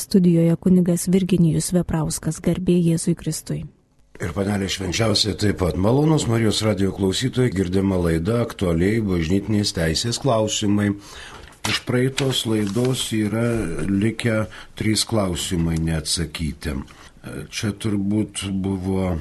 Studijoje kunigas Virginijus Veprauskas garbė Jėzui Kristui. Ir panelė švenčiausiai taip pat malonus Marijos radio klausytojai girdima laida aktualiai bažnytinės teisės klausimai. Iš praeitos laidos yra likę trys klausimai neatsakyti. Čia turbūt buvo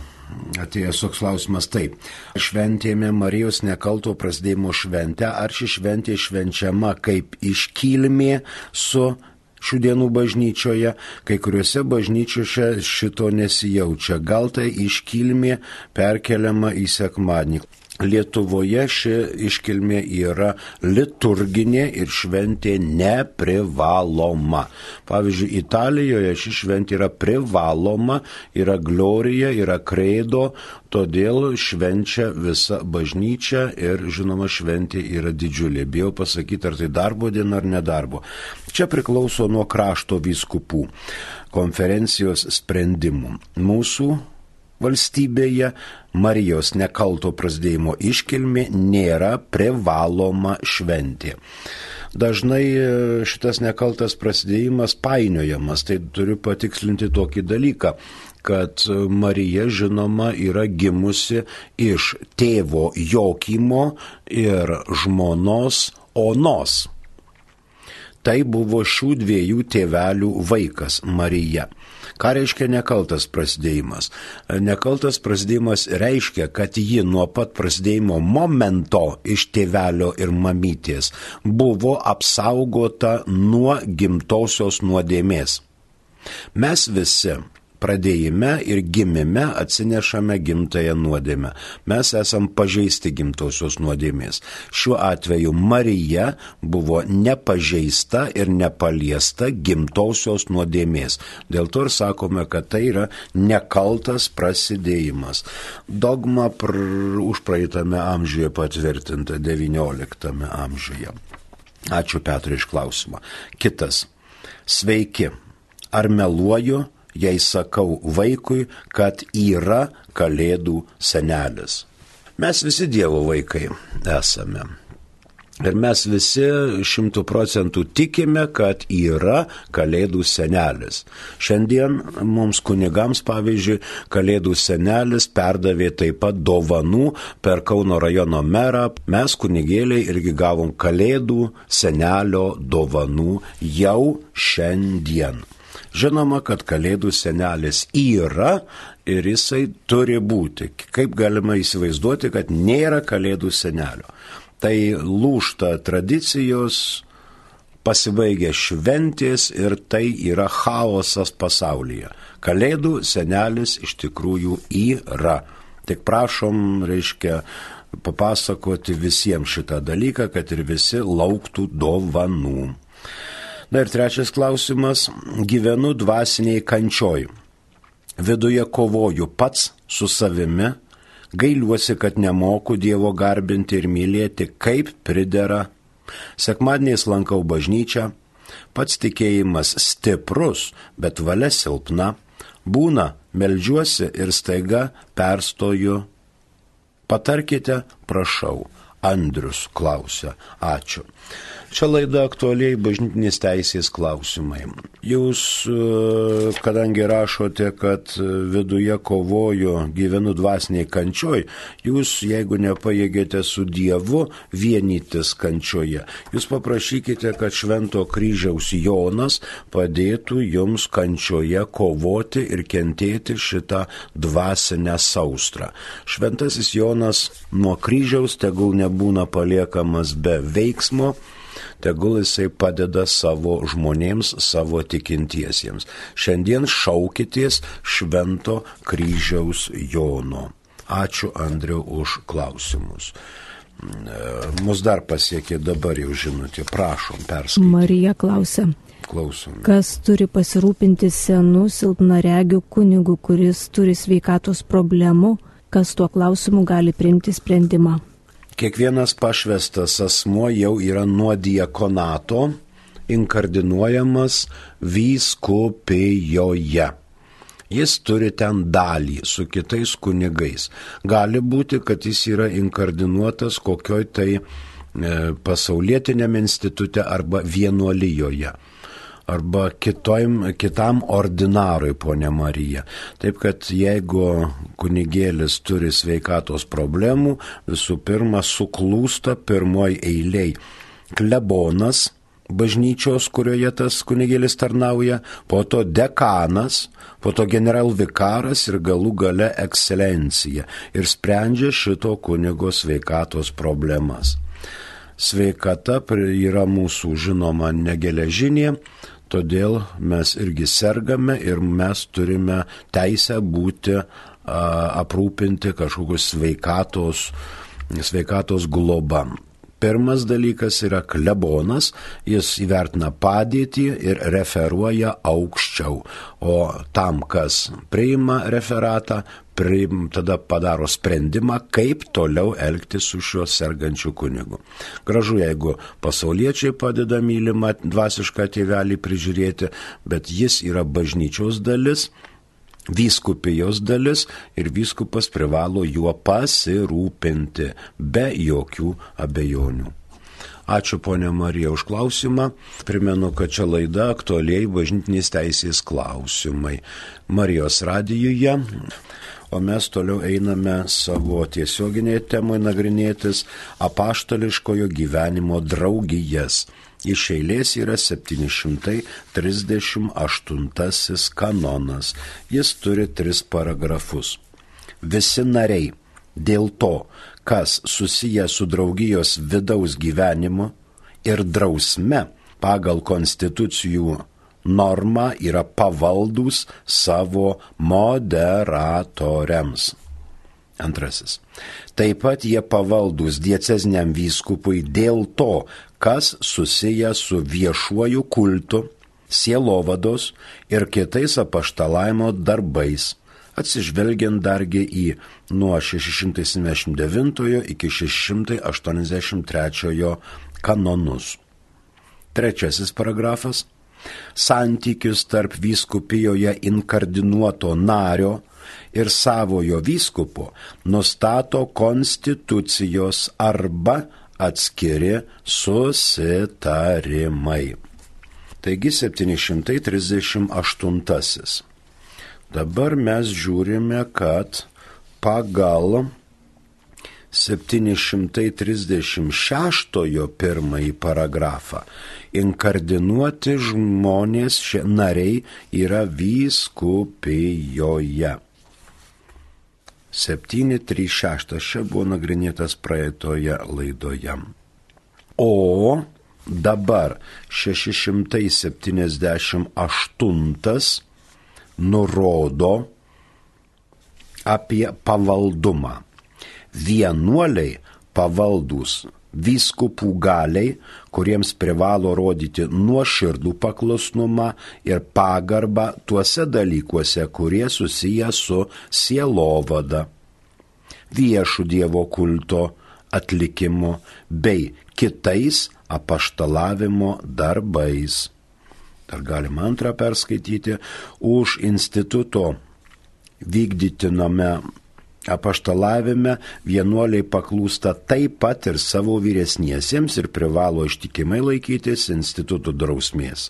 atėjęs toks klausimas taip. Šventėme Marijos nekalto prasidėjimo šventę, ar ši šventė švenčiama kaip iškilmė su šių dienų bažnyčioje, kai kuriuose bažnyčiose šito nesijaučia. Gal tai iškilmė perkeliama į sekmadienį. Lietuvoje ši iškilmė yra liturginė ir šventė neprivaloma. Pavyzdžiui, Italijoje ši šventė yra privaloma, yra glorija, yra kreido, todėl švenčia visa bažnyčia ir žinoma šventė yra didžiulė. Bijau pasakyti, ar tai darbo diena ar nedarbo. Čia priklauso nuo krašto vyskupų konferencijos sprendimų. Mūsų valstybėje Marijos nekalto prasidėjimo iškilmė nėra privaloma šventė. Dažnai e, šitas nekaltas prasidėjimas painiojamas, tai turiu patikslinti tokį dalyką kad Marija žinoma yra gimusi iš tėvo Jokimo ir žmonos Onos. Tai buvo šių dviejų tėvelių vaikas Marija. Ką reiškia nekaltas prasidėjimas? Nekaltas prasidėjimas reiškia, kad ji nuo pat prasidėjimo momento iš tėvelio ir mamytės buvo apsaugota nuo gimtosios nuodėmės. Mes visi pradėjime ir gimime atsinešame gimtąją nuodėmę. Mes esam pažeisti gimtosios nuodėmės. Šiuo atveju Marija buvo nepažeista ir nepaliesta gimtosios nuodėmės. Dėl to ir sakome, kad tai yra nekaltas prasidėjimas. Dogma pr už praeitame amžiuje patvirtinta XIX amžiuje. Ačiū Petrai iš klausimą. Kitas. Sveiki. Ar meluoju? Jei sakau vaikui, kad yra Kalėdų senelis. Mes visi Dievo vaikai esame. Ir mes visi šimtų procentų tikime, kad yra Kalėdų senelis. Šiandien mums kunigams, pavyzdžiui, Kalėdų senelis perdavė taip pat dovanų per Kauno rajono merą. Mes kunigėliai irgi gavom Kalėdų senelio dovanų jau šiandien. Žinoma, kad Kalėdų senelis yra ir jisai turi būti. Kaip galima įsivaizduoti, kad nėra Kalėdų senelio. Tai lūšta tradicijos, pasibaigia šventės ir tai yra chaosas pasaulyje. Kalėdų senelis iš tikrųjų yra. Tik prašom, reiškia, papasakoti visiems šitą dalyką, kad ir visi lauktų dovanų. Na ir trečias klausimas. Gyvenu dvasiniai kančioj. Viduje kovoju pats su savimi. Gailiuosi, kad nemoku Dievo garbinti ir mylėti, kaip pridera. Sekmadieniais lankau bažnyčią. Pats tikėjimas stiprus, bet valia silpna. Būna, melžiuosi ir staiga perstoju. Patarkite, prašau. Andrius klausia. Ačiū. Čia laida aktualiai bažnytinės teisės klausimai. Jūs, e, kadangi rašote, kad viduje kovoju, gyvenu dvasiniai kančioj, jūs, jeigu nepajėgėte su Dievu vienytis kančioje, jūs paprašykite, kad Švento kryžiaus Jonas padėtų jums kančioje kovoti ir kentėti šitą dvasinę saustrą. Šventasis Jonas nuo kryžiaus tegul nebūna paliekamas be veiksmo, tegul jisai padeda savo žmonėms, savo tikintiesiems. Šiandien šaukitės Švento kryžiaus Jono. Ačiū Andriu už klausimus. Mus dar pasiekė dabar jau žinutė, prašom perskaityti. Marija klausia. Klausom. Kas turi pasirūpinti senu silpnaregiu kunigu, kuris turi sveikatos problemų, kas tuo klausimu gali priimti sprendimą? Kiekvienas pašvestas asmuo jau yra nuo diakonato inkardinuojamas vyskupijoje. Jis turi ten dalį su kitais kunigais. Gali būti, kad jis yra inkardinuotas kokioj tai e, pasaulietinėme institute arba vienuolijoje. Arba kitojim, kitam ordinarui, ponė Marija. Taip kad jeigu kunigėlis turi sveikatos problemų, visų pirma suklūsta pirmoji eiliai klebonas bažnyčios, kurioje tas kunigėlis tarnauja, po to dekanas, po to generalvikaras ir galų gale ekscelencija ir sprendžia šito kunigo sveikatos problemas. Sveikata yra mūsų žinoma negeležinė, todėl mes irgi sergame ir mes turime teisę būti a, aprūpinti kažkokius sveikatos, sveikatos globam. Pirmas dalykas yra klebonas, jis įvertina padėtį ir referuoja aukščiau, o tam, kas priima referatą, priim, tada padaro sprendimą, kaip toliau elgtis su šiuo sergančiu kunigu. Gražu, jeigu pasauliečiai padeda mylimą dvasišką tėvelį prižiūrėti, bet jis yra bažnyčios dalis vyskupijos dalis ir vyskupas privalo juo pasirūpinti be jokių abejonių. Ačiū ponė Marija už klausimą. Primenu, kad čia laida aktualiai bažnytinės teisės klausimai. Marijos radijuje. O mes toliau einame savo tiesioginėje temoje nagrinėtis apaštališkojo gyvenimo draugijas. Iš eilės yra 738 kanonas. Jis turi tris paragrafus. Visi nariai dėl to, kas susiję su draugijos vidaus gyvenimu ir drausme pagal konstitucijų normą yra pavaldus savo moderatoriams. Antrasis. Taip pat jie pavaldus diecezniam vyskupui dėl to, kas susiję su viešuoju kultu, sielovados ir kitais apaštalavimo darbais, atsižvelgiant dargi į nuo 679 iki 683 kanonus. Trečiasis paragrafas - santykius tarp vyskupijoje inkardinuoto nario ir savojo vyskupo nustato konstitucijos arba atskiri susitarimai. Taigi 738. Dabar mes žiūrime, kad pagal 736 pirmąjį paragrafą inkardinuoti žmonės nariai yra vyskupijoje. 736 čia buvo nagrinėtas praeitoje laidoje. O dabar 678 nurodo apie pavaldumą. Vienuoliai pavaldus vyskupų galiai, kuriems privalo rodyti nuoširdų paklusnumą ir pagarbą tuose dalykuose, kurie susiję su sielovada, viešų Dievo kulto atlikimu bei kitais apaštalavimo darbais. Dar galima antrą perskaityti už instituto vykdytiname apaštalavime vienuoliai paklūsta taip pat ir savo vyresniesiems ir privalo ištikimai laikytis institutų drausmės.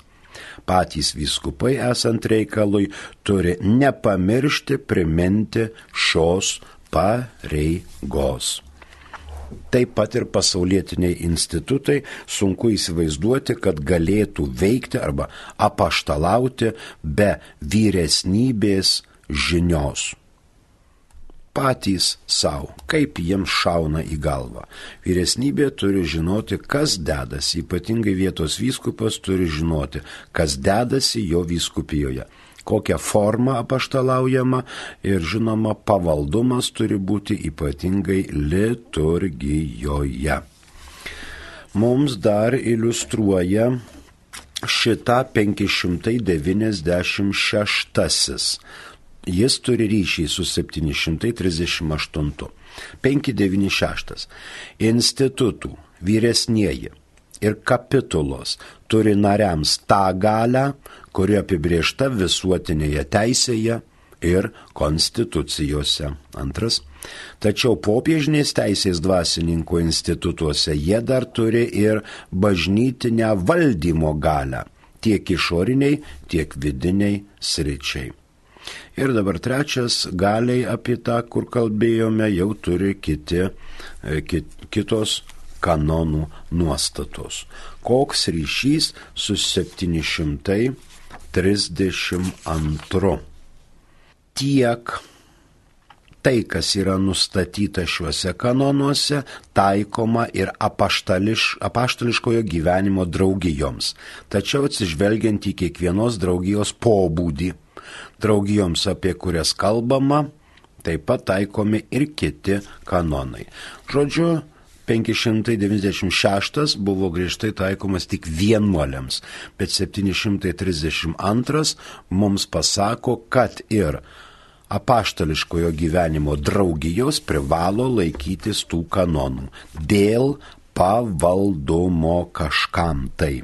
Patys vyskupai esant reikalui turi nepamiršti priminti šios pareigos. Taip pat ir pasaulietiniai institutai sunku įsivaizduoti, kad galėtų veikti arba apaštalauti be vyresnybės žinios patys savo, kaip jiems šauna į galvą. Vyresnybė turi žinoti, kas dedasi, ypatingai vietos vyskupas turi žinoti, kas dedasi jo vyskupijoje kokią formą apaštalaujama ir žinoma pavaldumas turi būti ypatingai liturgijoje. Mums dar iliustruoja šitą 596 Jis turi ryšį su 738. 596. Institutų vyresnieji ir kapitulos turi nariams tą galę, kuri apibriešta visuotinėje teisėje ir konstitucijose. Antras. Tačiau popiežinės teisės dvasininkų institutuose jie dar turi ir bažnytinę valdymo galę tiek išoriniai, tiek vidiniai sričiai. Ir dabar trečias galiai apie tą, kur kalbėjome, jau turi kiti, e, kit, kitos kanonų nuostatos. Koks ryšys su 732? Tiek tai, kas yra nustatyta šiuose kanonuose, taikoma ir apaštališ, apaštališkojo gyvenimo draugijoms. Tačiau atsižvelgiant į kiekvienos draugijos pobūdį, draugijoms, apie kurias kalbama, taip pat taikomi ir kiti kanonai. Žodžiu, 596 buvo griežtai taikomas tik vienuoliams, bet 732 mums pasako, kad ir apaštališkojo gyvenimo draugijos privalo laikytis tų kanonų dėl pavaldumo kažkam tai.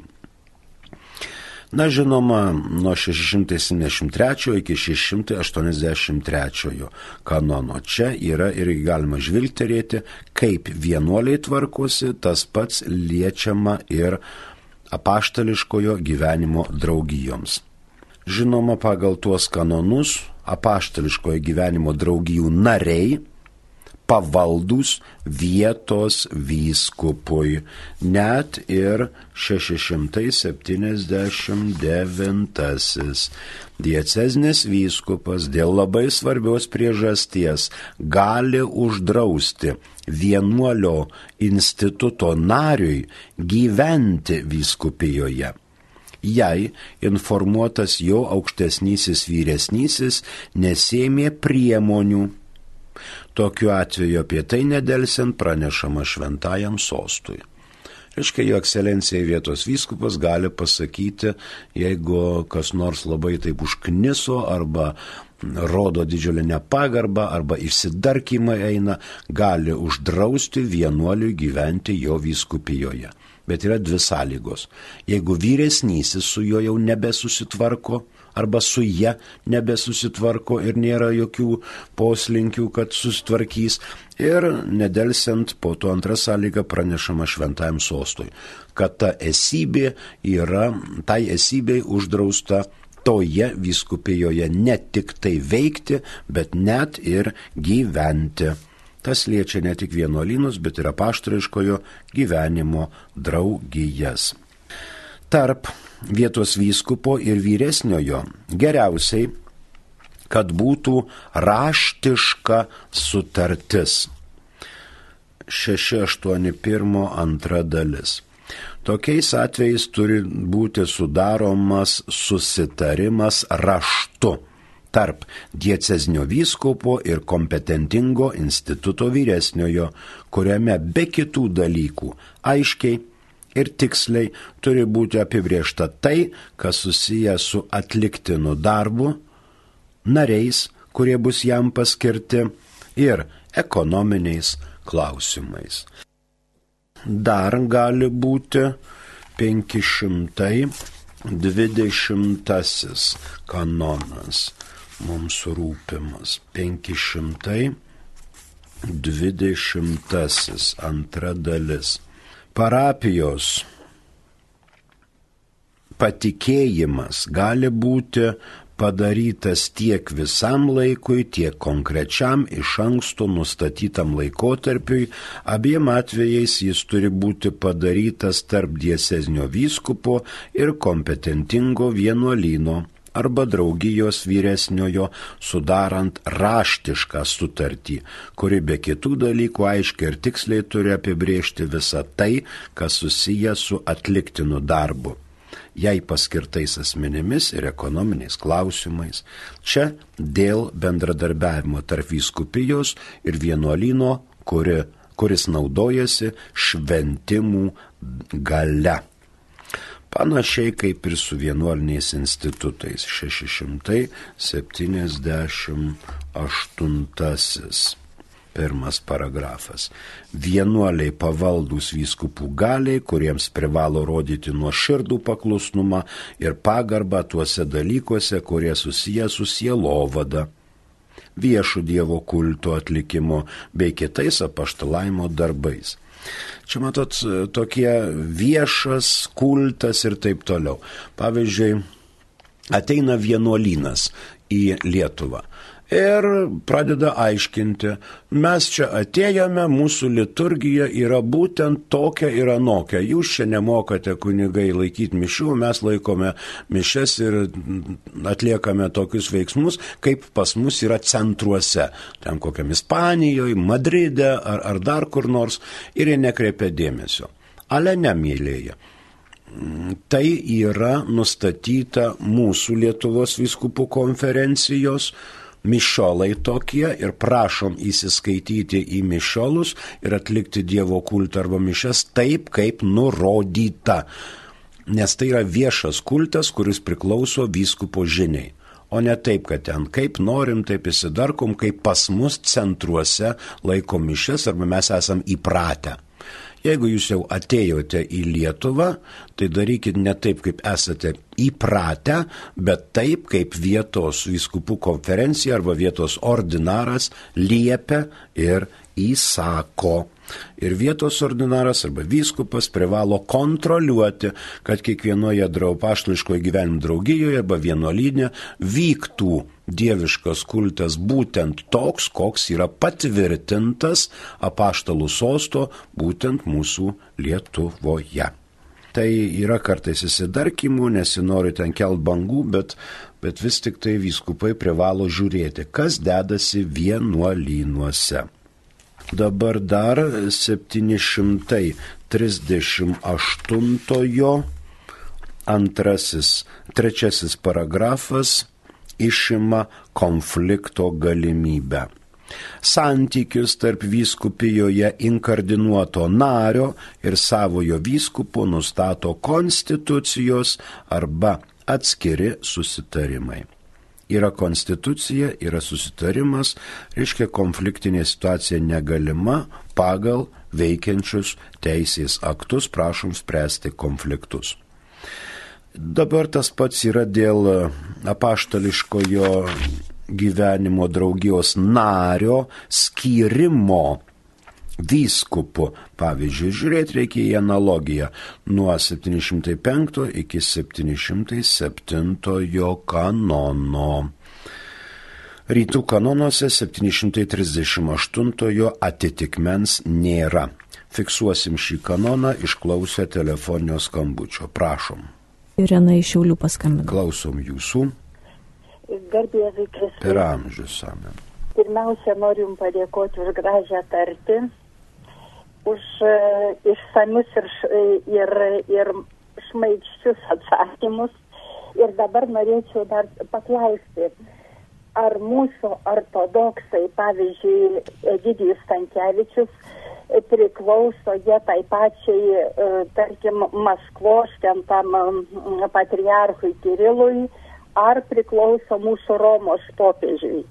Na žinoma, nuo 673 iki 683 kanono čia yra ir galima žvilgterėti, kaip vienuoliai tvarkosi, tas pats liečiama ir apaštališkojo gyvenimo draugijoms. Žinoma, pagal tuos kanonus apaštališkojo gyvenimo draugijų nariai pavaldus vietos vyskupui. Net ir 679 dieceznis vyskupas dėl labai svarbios priežasties gali uždrausti vienuolio instituto nariui gyventi vyskupijoje jei informuotas jo aukštesnysis vyresnysis nesėmė priemonių. Tokiu atveju apie tai nedelsiant pranešama šventajam sostui. Reiškia, jo ekscelencija vietos vyskupas gali pasakyti, jeigu kas nors labai taip užkniso arba rodo didžiulę nepagarbą arba išsidarkymą eina, gali uždrausti vienuoliui gyventi jo vyskupijoje. Bet yra dvi sąlygos. Jeigu vyresnysis su juo jau nebesusitvarko, arba su jie nebesusitvarko ir nėra jokių poslinkių, kad susitvarkys. Ir nedelsiant po to antrą sąlygą pranešama šventajam sostui, kad ta esybė yra, tai esybei uždrausta toje vyskupijoje ne tik tai veikti, bet net ir gyventi. Tas liečia ne tik vienuolynus, bet ir apaštariškojo gyvenimo draugijas. Tarp vietos vyskupo ir vyresniojo geriausiai, kad būtų raštiška sutartis. 681 antra dalis. Tokiais atvejais turi būti sudaromas susitarimas raštu tarp diecezinio vyskupo ir kompetentingo instituto vyresniojo, kuriame be kitų dalykų aiškiai ir tiksliai turi būti apibriešta tai, kas susiję su atliktinu darbu, nariais, kurie bus jam paskirti, ir ekonominiais klausimais. Dar gali būti 520 kanonas mums rūpimas. 520 antra dalis. Parapijos patikėjimas gali būti padarytas tiek visam laikui, tiek konkrečiam iš anksto nustatytam laikotarpiui, abiem atvejais jis turi būti padarytas tarp dieseznio vyskupo ir kompetentingo vienuolyno arba draugijos vyresniojo sudarant raštišką sutartį, kuri be kitų dalykų aiškiai ir tiksliai turi apibriežti visą tai, kas susiję su atliktinu darbu jai paskirtais asmenimis ir ekonominiais klausimais. Čia dėl bendradarbiavimo tarp vyskupijos ir vienuolino, kuri, kuris naudojasi šventimų gale. Panašiai kaip ir su vienuoliniais institutais 678. Pirmas paragrafas. Vienuoliai pavaldus vyskupų galiai, kuriems privalo rodyti nuo širdų paklusnumą ir pagarbą tuose dalykuose, kurie susiję su sielovada, viešų Dievo kulto atlikimu bei kitais apaštalaimo darbais Čia matot, tokie viešas kultas ir taip toliau. Pavyzdžiui, ateina vienuolynas į Lietuvą ir pradeda aiškinti, mes čia atėjome, mūsų liturgija yra būtent tokia ir anokia. Jūs čia nemokate kunigai laikyti mišių, mes laikome mišes ir atliekame tokius veiksmus, kaip pas mus yra centruose. Ten kokiam Ispanijoje, Madride ar, ar dar kur nors ir jie nekreipia dėmesio. Ale nemylėja. Tai yra nustatyta mūsų Lietuvos viskupų konferencijos mišiolai tokie ir prašom įsiskaityti į mišiolus ir atlikti Dievo kultą arba mišes taip, kaip nurodyta. Nes tai yra viešas kultas, kuris priklauso vyskupo žiniai. O ne taip, kad ten kaip norim, taip įsidarkom, kaip pas mus centruose laiko mišes arba mes esam įpratę. Jeigu jūs jau atėjote į Lietuvą, tai darykit ne taip, kaip esate įpratę, bet taip, kaip vietos viskupų konferencija arba vietos ordinaras liepia ir įsako. Ir vietos ordinaras arba vyskupas privalo kontroliuoti, kad kiekvienoje draupaštališkoje gyvenimo draugijoje arba vienuolynė vyktų dieviškas kultas būtent toks, koks yra patvirtintas apaštalų sosto būtent mūsų Lietuvoje. Tai yra kartais įsidarkimų, nesinori ten kelt bangų, bet, bet vis tik tai vyskupai privalo žiūrėti, kas dedasi vienuolynuose. Dabar dar 738 antrasis, trečiasis paragrafas išima konflikto galimybę. Santykius tarp vyskupijoje inkardinuoto nario ir savojo vyskupo nustato konstitucijos arba atskiri susitarimai yra konstitucija, yra susitarimas, reiškia konfliktinė situacija negalima pagal veikiančius teisės aktus, prašom spręsti konfliktus. Dabar tas pats yra dėl apaštališkojo gyvenimo draugijos nario skyrimo vyskupu. Pavyzdžiui, žiūrėti reikia į analogiją nuo 705 iki 707 kanono. Rytų kanonuose 738 atitikmens nėra. Fiksuosim šį kanoną išklausę telefoninio skambučio. Prašom. Irena iš Šiaulių paskambino. Klausom jūsų. Garbėzai Kristus. Per amžius amen. Pirmiausia, noriu Jums padėkoti už gražią tartį už uh, išsamius ir, ir, ir šmaiščius atsakymus. Ir dabar norėčiau dar paklausti, ar mūsų ortodoksai, pavyzdžiui, Egidijus Stankievičius, priklauso jie tai pačiai, uh, tarkim, Maskvos ten tam patriarchui Kirilui, ar priklauso mūsų Romos popiežiui.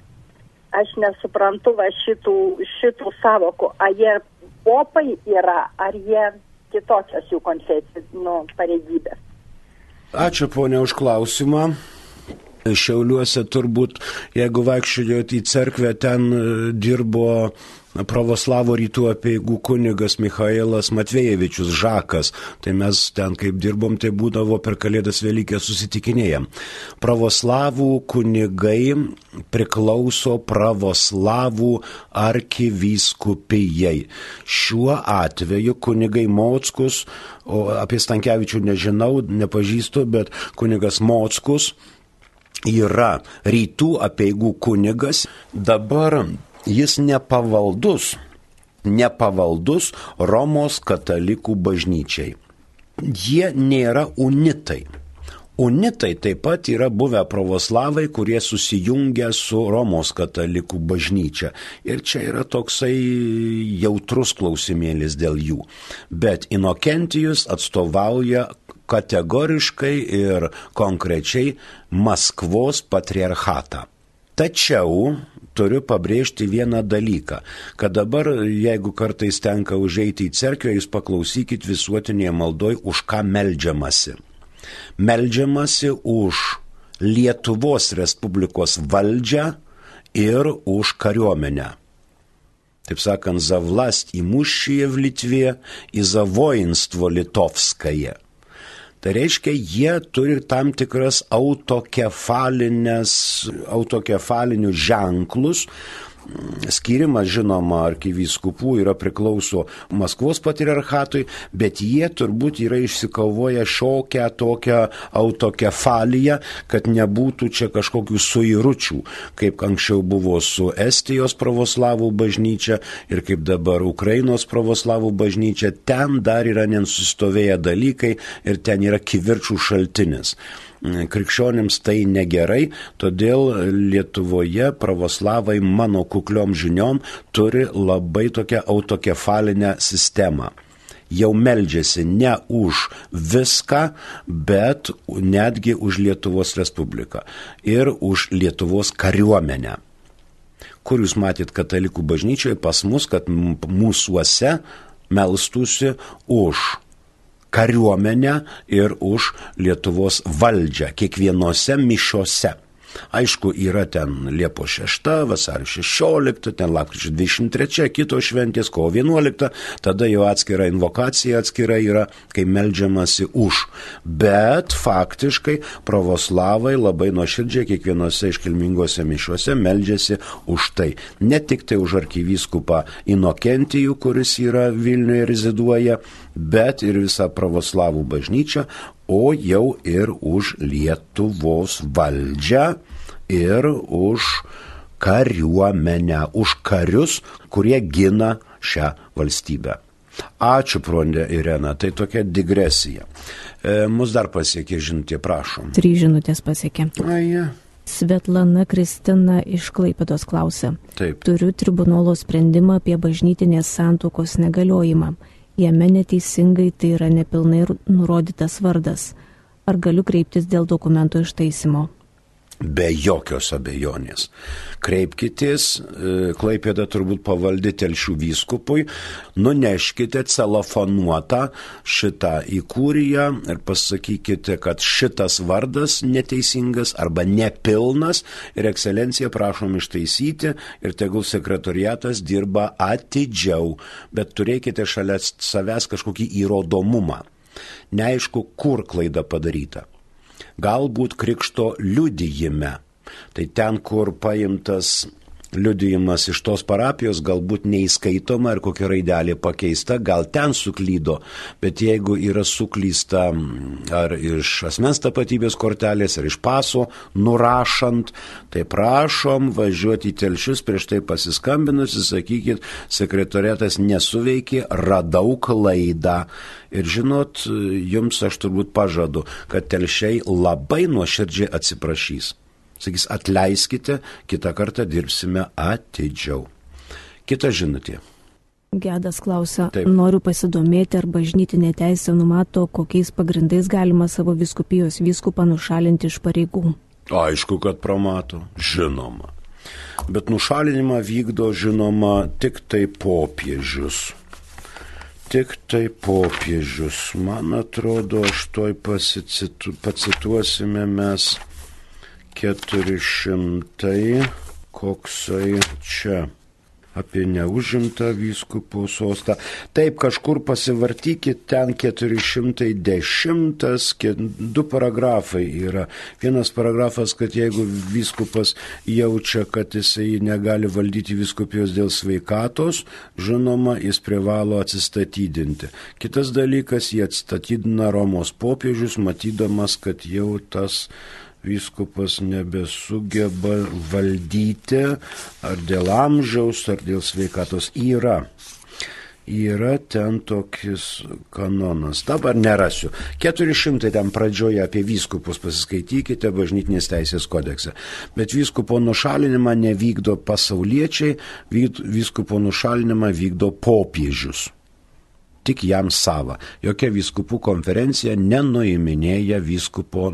Aš nesuprantu va šitų, šitų savokų, ar jie popai yra, ar jie kitokios jų konfesijos nu, pareigybės. Ačiū ponia už klausimą. Šiauliuose turbūt, jeigu vaikščiojot į cerkvę, ten e, dirbo pravoslavo rytų apieigų kunigas Mikhailas Matvejevičius Žakas. Tai mes ten kaip dirbom, tai būdavo per Kalėdas Velykė susitikinėjom. Pravoslavų kunigai priklauso pravoslavų arkivyskupijai. Šiuo atveju kunigai Mockus, o apie Stankievičių nežinau, nepažįstu, bet kunigas Mockus yra rytų apieigų kunigas. Dabar jis nepavaldus, nepavaldus Romos katalikų bažnyčiai. Jie nėra unitai. Unitai taip pat yra buvę pravoslavai, kurie susijungia su Romos katalikų bažnyčia. Ir čia yra toksai jautrus klausimėlis dėl jų. Bet Inokentijus atstovauja kategoriškai ir konkrečiai Maskvos patriarchatą. Tačiau turiu pabrėžti vieną dalyką, kad dabar, jeigu kartais tenka užeiti į cerkvę, jūs paklausykit visuotinėje maldoj, už ką meldžiamasi. Meldžiamasi už Lietuvos Respublikos valdžią ir už kariuomenę. taip sakant, za vlast imušyje v Litvė, į za voinstvo litovskaje. Tai reiškia, jie turi tam tikras autokefalinius ženklus, skirimas, žinoma, arkivyskupų yra priklauso Maskvos patriarchatui, bet jie turbūt yra išsikavoję šokę tokią autokefaliją, kad nebūtų čia kažkokių suiručių, kaip anksčiau buvo su Estijos pravoslavų bažnyčia ir kaip dabar Ukrainos pravoslavų bažnyčia. Ten dar yra nesustovėję dalykai ir ten yra kivirčių šaltinis krikščionims tai negerai, todėl Lietuvoje pravoslavai mano kukliom žiniom turi labai tokią autokefalinę sistemą jau meldžiasi ne už viską, bet netgi už Lietuvos Respubliką ir už Lietuvos kariuomenę. Kur jūs matyt katalikų bažnyčioje pas mus, kad mūsųse melstusi už kariuomenę ir už Lietuvos valdžią kiekvienose mišiose. Aišku, yra ten Liepo 6, vasario 16, ten lapkričio 23, kitos šventės, kovo 11, tada jau atskira invokacija atskira yra, kai melžiamasi už. Bet faktiškai pravoslavai labai nuoširdžiai kiekvienose iškilmingose mišiuose melžiasi už tai. Ne tik tai už arkivyskupą Inokentijų, kuris yra Vilniuje reziduoja, bet ir visą pravoslavų bažnyčią, o jau ir už Lietuvos valdžią ir už kariuomenę, už karius, kurie gina šią valstybę. Ačiū, Prondė Irena, tai tokia digresija. E, mus dar pasiekė žinutė, prašom. Trys žinutės pasiekė. Aja. Svetlana Kristina iš Klaipėdos klausė. Taip. Turiu tribunolo sprendimą apie bažnytinės santokos negaliojimą jame neteisingai tai yra nepilnai nurodytas vardas. Ar galiu kreiptis dėl dokumento ištaisimo? Be jokios abejonės. Kreipkitės, e, Klaipėda turbūt pavaldi telšių vyskupui, nuneškite celofonuotą šitą įkūriją ir pasakykite, kad šitas vardas neteisingas arba nepilnas ir ekscelencija prašom ištaisyti ir tegul sekretoriatas dirba atidžiau, bet turėkite šalia savęs kažkokį įrodomumą. Neaišku, kur klaida padaryta galbūt krikšto liudijime. Tai ten, kur paimtas liudijimas iš tos parapijos galbūt neįskaitoma ir kokia raidelė pakeista, gal ten suklydo, bet jeigu yra suklysta ar iš asmens tapatybės kortelės, ar iš paso, nurašant, tai prašom važiuoti į telšius prieš tai pasiskambinus, sakykit, sekretorėtas nesuveikė, radau klaidą Ir žinot, jums aš turbūt pažadu, kad telšiai labai nuoširdžiai atsiprašys. Sakys, atleiskite, kitą kartą dirbsime atidžiau. Kita žinutė. Gedas klausia, Taip. noriu pasidomėti, ar bažnytinė teisė numato, kokiais pagrindais galima savo viskupijos vyskupą nušalinti iš pareigų. Aišku, kad pramato, žinoma. Bet nušalinimą vykdo, žinoma, tik tai popiežius tik tai popiežius. Man atrodo, aš toj pasicitu, pacituosime mes 400, koksai čia apie neužimtą vyskupo sostą. Taip, kažkur pasivartykit, ten 410, du paragrafai yra. Vienas paragrafas, kad jeigu vyskupas jaučia, kad jisai negali valdyti vyskupijos dėl sveikatos, žinoma, jis privalo atsistatydinti. Kitas dalykas, jie atstatydina Romos popiežius, matydamas, kad jau tas vyskupas nebesugeba valdyti ar dėl amžiaus, ar dėl sveikatos yra. Yra ten tokis kanonas. Dabar nerasiu. 400 ten pradžioje apie vyskupus pasiskaitykite bažnytinės teisės kodekse. Bet vyskupo nušalinimą nevykdo pasauliečiai, vyskupo nušalinimą vykdo popiežius tik jam sava. Jokia vyskupų konferencija nenuiminėja vyskupo,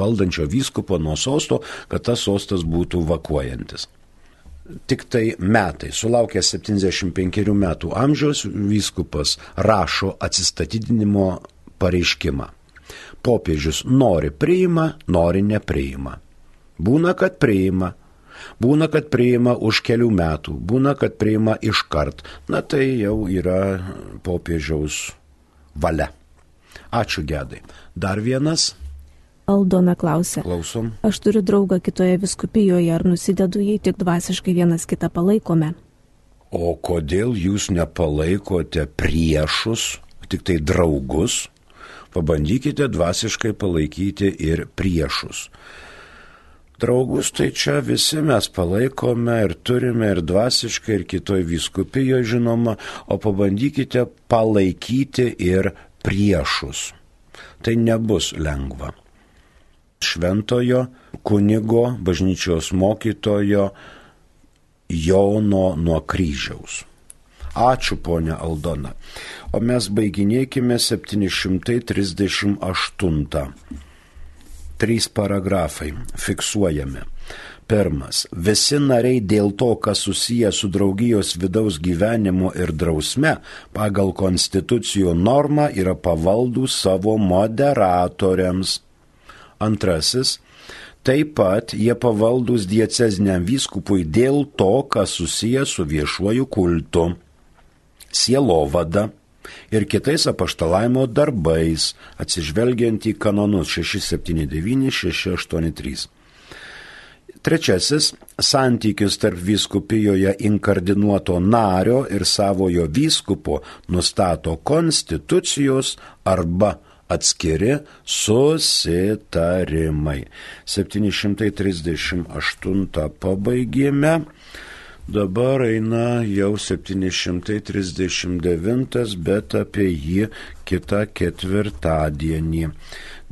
valdančio vyskupo nuo sosto, kad tas sostas būtų vakuojantis. Tik tai metai, sulaukęs 75 metų amžiaus, vyskupas rašo atsistatydinimo pareiškimą. Popiežius nori priima, nori nepriima. Būna, kad priima, Būna, kad priima už kelių metų, būna, kad priima iškart. Na tai jau yra popiežiaus valia. Ačiū gedai. Dar vienas. Aldona klausė. Klausom. Aš turiu draugą kitoje viskupijoje, ar nusidedu, jei tik dvasiškai vienas kitą palaikome? O kodėl jūs nepalaikote priešus, tik tai draugus? Pabandykite dvasiškai palaikyti ir priešus. Draugus tai čia visi mes palaikome ir turime ir dvasiškai, ir kitoj vyskupijoje žinoma, o pabandykite palaikyti ir priešus. Tai nebus lengva. Šventojo kunigo, bažnyčios mokytojo Jono nuo kryžiaus. Ačiū, ponia Aldona. O mes baiginėkime 738 trys paragrafai fiksuojami. Pirmas. Visi nariai dėl to, kas susiję su draugijos vidaus gyvenimu ir drausme, pagal konstitucijų normą yra pavaldų savo moderatoriams. Antrasis. Taip pat jie pavaldus diecezniam vyskupui dėl to, kas susiję su viešuoju kultu. Sielovada, ir kitais apaštalavimo darbais, atsižvelgiant į kanonus 679-683. Trečiasis - santykis tarp vyskupijoje inkardinuoto nario ir savojo vyskupo nustato konstitucijos arba atskiri susitarimai. 738 pabaigėme. Dabar eina jau 739, bet apie jį kitą ketvirtadienį.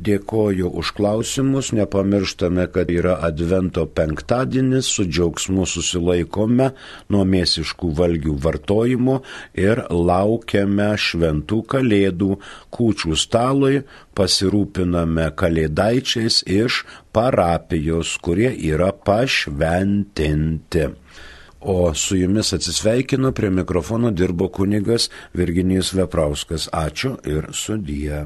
Dėkoju už klausimus, nepamirštame, kad yra Advento penktadienis, su džiaugsmu susilaikome nuo mėsiškų valgių vartojimo ir laukiame šventų kalėdų kūčių stalui, pasirūpiname kalėdaičiais iš parapijos, kurie yra pašventinti. O su jumis atsisveikinu, prie mikrofono dirbo kunigas Virginijus Veprauskas. Ačiū ir sudie.